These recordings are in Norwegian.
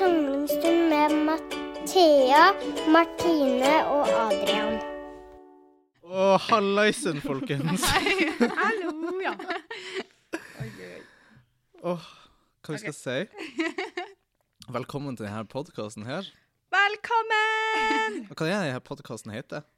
samlingsstund med Mathea, Martine og Adrian. Å, hallaisen, folkens. Hallo, ja. Åh, hva vi skal si? Velkommen til denne podkasten her. Velkommen! Hva er det denne podkasten heter?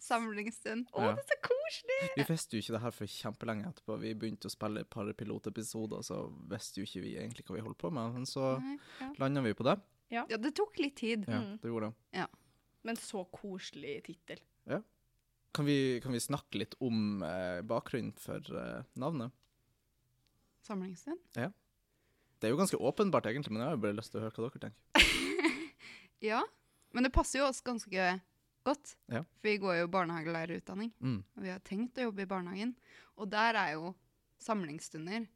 Samlingsstund. Å, Ja. det er så koselig! Vi visste jo ikke det her for kjempelenge etterpå. Vi begynte å spille et par pilotepisoder, så visste jo ikke vi egentlig hva vi holdt på med. Men så Nei, ja. landa vi på det. ja, det tok litt tid. Ja, Mm. det gjorde det. Men så koselig tittel. Kan vi, kan vi snakke litt om eh, bakgrunnen for eh, navnet? Samlingsstund. Ja. Det er jo ganske åpenbart, egentlig, men jeg har jo bare lyst til å høre hva dere tenker. Ja, men det passer jo oss ganske godt. Ja. For vi går jo barnehagelærerutdanning, Mm. og vi har tenkt å jobbe i barnehagen. Og der er jo samlingsstunder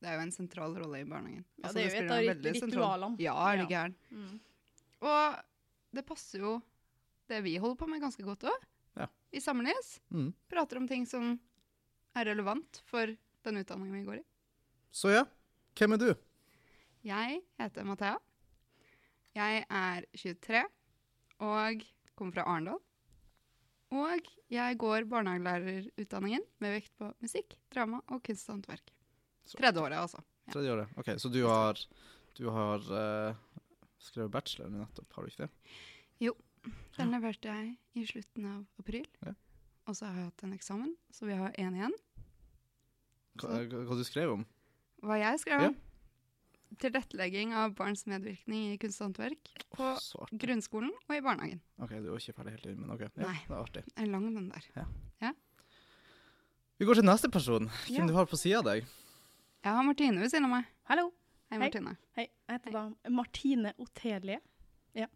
Det er jo en sentral rolle i barnehagen. Ja, Altså, det er jo et av ritualene. Ja, er du Ja. Mm. Og det passer jo det vi holder på med, ganske godt òg. Ja. Vi samles, Mm. prater om ting som er relevant for den utdanningen vi går i. Så ja, hvem er du? Jeg heter Mathea. Jeg er 23 og kommer fra Arendal. Og jeg går barnehagelærerutdanningen med vekt på musikk, drama og kunst og håndverk. Så- Tredje året, altså. Ja. Tredje året. OK, så du har, du har uh, skrevet bachelor nettopp, har du ikke det? Jo. Den leverte jeg i slutten av april. Ja. Og så har jeg hatt en eksamen, så vi har én igjen. Hva, hva, hva du skrev om? Hva jeg skrev Ja. Tilrettelegging av barns medvirkning i kunst og håndverk på oh, grunnskolen og i barnehagen. OK, du er ikke ferdig helt inn, men OK. Ja, Nei. det er artig. Det er lang, den der. Vi går til neste person. Hvem Ja. du har på sida av deg? Jeg har Martine ved siden av meg. Hallo. Hei, Hei. Martine. Hei, jeg heter da Martine Otelie. Ja.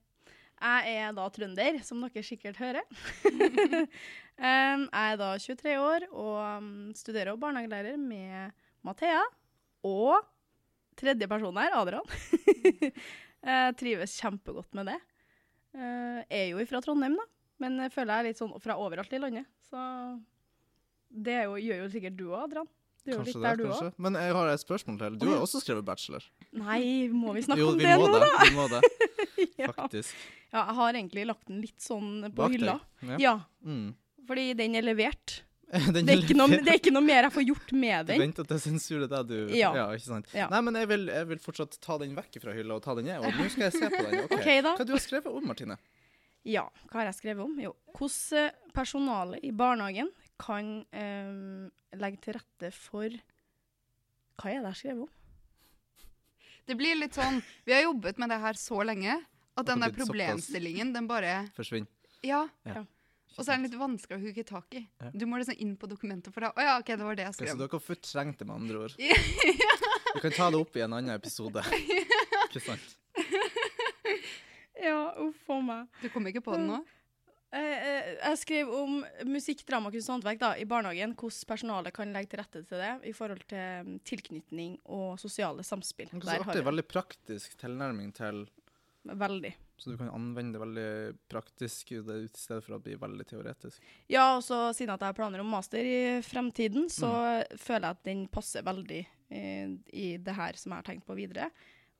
Jeg er da trønder, som dere sikkert hører. um, jeg er da 23 år og um, studerer barnehagelærer med Mathea og tredje person her, Adrian. trives kjempegodt med det. Uh, er jo fra Trondheim, da, men jeg føler jeg er litt sånn fra overalt i landet. Så det er jo, gjør jo sikkert du òg, Adrian. Du Kanskje det, kanskje. du kanskje? Men jeg har et spørsmål til. Du har også skrevet bachelor. Nei, må vi snakke Jo, om vi det nå, da? da? Vi må det, ja. faktisk. ja, jeg har egentlig lagt den litt sånn på Bak hylla. deg. Ja. Ja, Mm. fordi den er levert. Den Det er, ikke noe, det er ikke noe mer jeg får gjort med den. Du at venter til sensur, det er du Ja. ikke sant? Ja. Nei, men jeg vil, jeg vil fortsatt ta den vekk fra hylla og ta den ned. Og nå skal jeg se på den. Ok. okay da. Hva du har skrevet om, Martine? Ja, hva har jeg skrevet om? Jo, hvordan personalet i barnehagen kan um, legge til rette for Hva er det jeg har skrevet om? Det blir litt sånn Vi har jobbet med det her så lenge at den der problemstillingen, den bare Forsvinn. Ja. Ja. Og så er den litt vanskelig å hugge tak i. Ja. Du må liksom inn på dokumentet for det. Å ja, OK, det var det jeg så skrev. dere har fortrengt det, med andre ord. Ja. Vi kan ta det opp i en annen episode. Ikke sant? Ja, uff a meg. Du kom ikke på den nå? Eh, eh, jeg skrev om musikk, drama, kunst og håndverk da, i barnehagen. Hvordan personalet kan legge til rette til det i forhold til mm, tilknytning og sosiale samspill. Det er Så Veldig praktisk tilnærming til det. Veldig. Så du kan anvende det veldig praktisk i det- i stedet for å bli veldig teoretisk. Ja, og så siden at jeg har planer om master i fremtiden, så føler jeg at den passer veldig eh, i det her som jeg har tenkt på videre.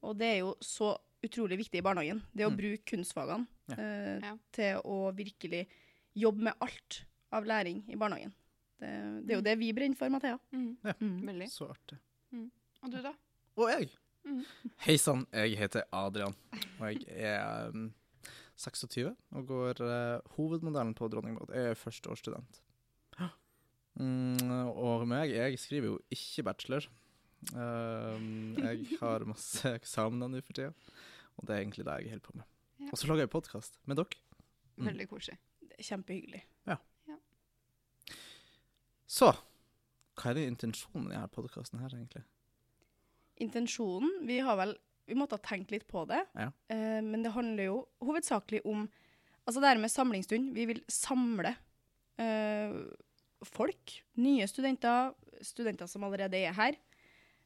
Og det er jo så utrolig viktig i barnehagen, det å Mm. bruke kunstfagene Ja. eh, Ja. til å virkelig jobbe med alt av læring i barnehagen. Det, det er jo det vi brenner for, Mathea. Mm. Ja. Mm. Så artig. Og du, da? Og jeg. Mhm. Hei sann, jeg heter Adrian. Og jeg er um, 26 og går uh, hovedmodellen på Dronning Jeg er førsteårsstudent. Mm, og meg, jeg skriver jo ikke bachelor. Um, jeg har masse eksamener nå for tida, og det er egentlig det jeg holder på med. Ja. Og så lager jeg podkast med dere. Mm. Veldig koselig. Kjempehyggelig. Ja. kjempehyggelig. Så hva er det intensjonen i denne podkasten her, egentlig? Intensjonen Vi har vel Vi måtte ha tenkt litt på det, Ja. eh, men det handler jo hovedsakelig om Altså det her med samlingsstund. Vi vil samle eh, folk. Nye studenter, studenter som allerede er her.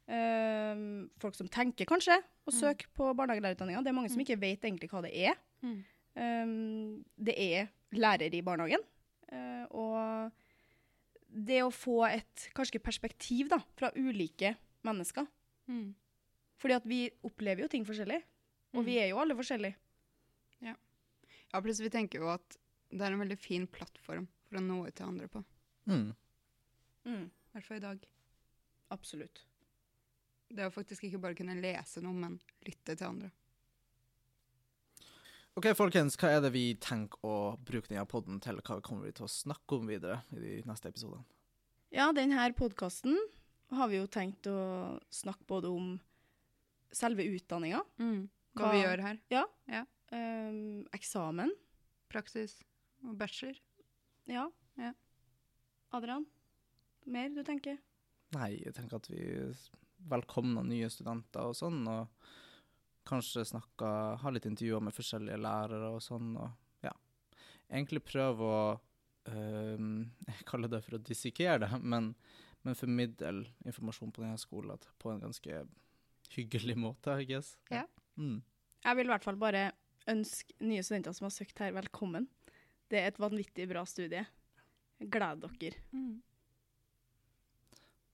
Eh, folk som tenker kanskje å Mm. søke på barnehagelærerutdanninga. Det er mange som ikke vet egentlig hva det er. Mm. Eh, det er lærer i barnehagen. Eh, og det å få et kanskje perspektiv da, fra ulike mennesker. Mm. Fordi at vi opplever jo ting forskjellig. Og vi er jo alle forskjellige. Ja, ja, plutselig vi tenker jo at det er en veldig fin plattform for å nå ut til andre på. Mm. Mm, I hvert fall i dag. absolutt. Det å faktisk ikke bare kunne lese noe, men lytte til andre. OK, folkens, hva er det vi tenker å bruke denne podden til? Hva kommer vi til å snakke om videre i de neste episodene? Ja, denne podkasten har vi jo tenkt å snakke både om selve utdanninga, Hva, Hva- vi gjør her. um, eksamen, Praksis og bachelor. ja. Ja. Adrian, mer du tenker? Nei, jeg tenker at vi velkomner nye studenter og sånn, og kanskje snakker, ha litt intervjuer med forskjellige lærere og sånn, og ja. Egentlig prøve å um, Jeg kaller det for å dissekere det, men, men formidle informasjon på denne skolen på en ganske hyggelig måte, I guess. Ja. Mm. Jeg vil i hvert fall bare ønske nye studenter som har søkt her, velkommen. Det er et vanvittig bra studie. Gled dere.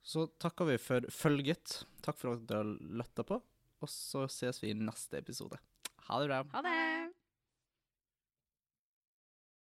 Så takker vi for følget. Takk for at dere har lytta på, og så ses vi i neste episode. Ha det bra. Ha det!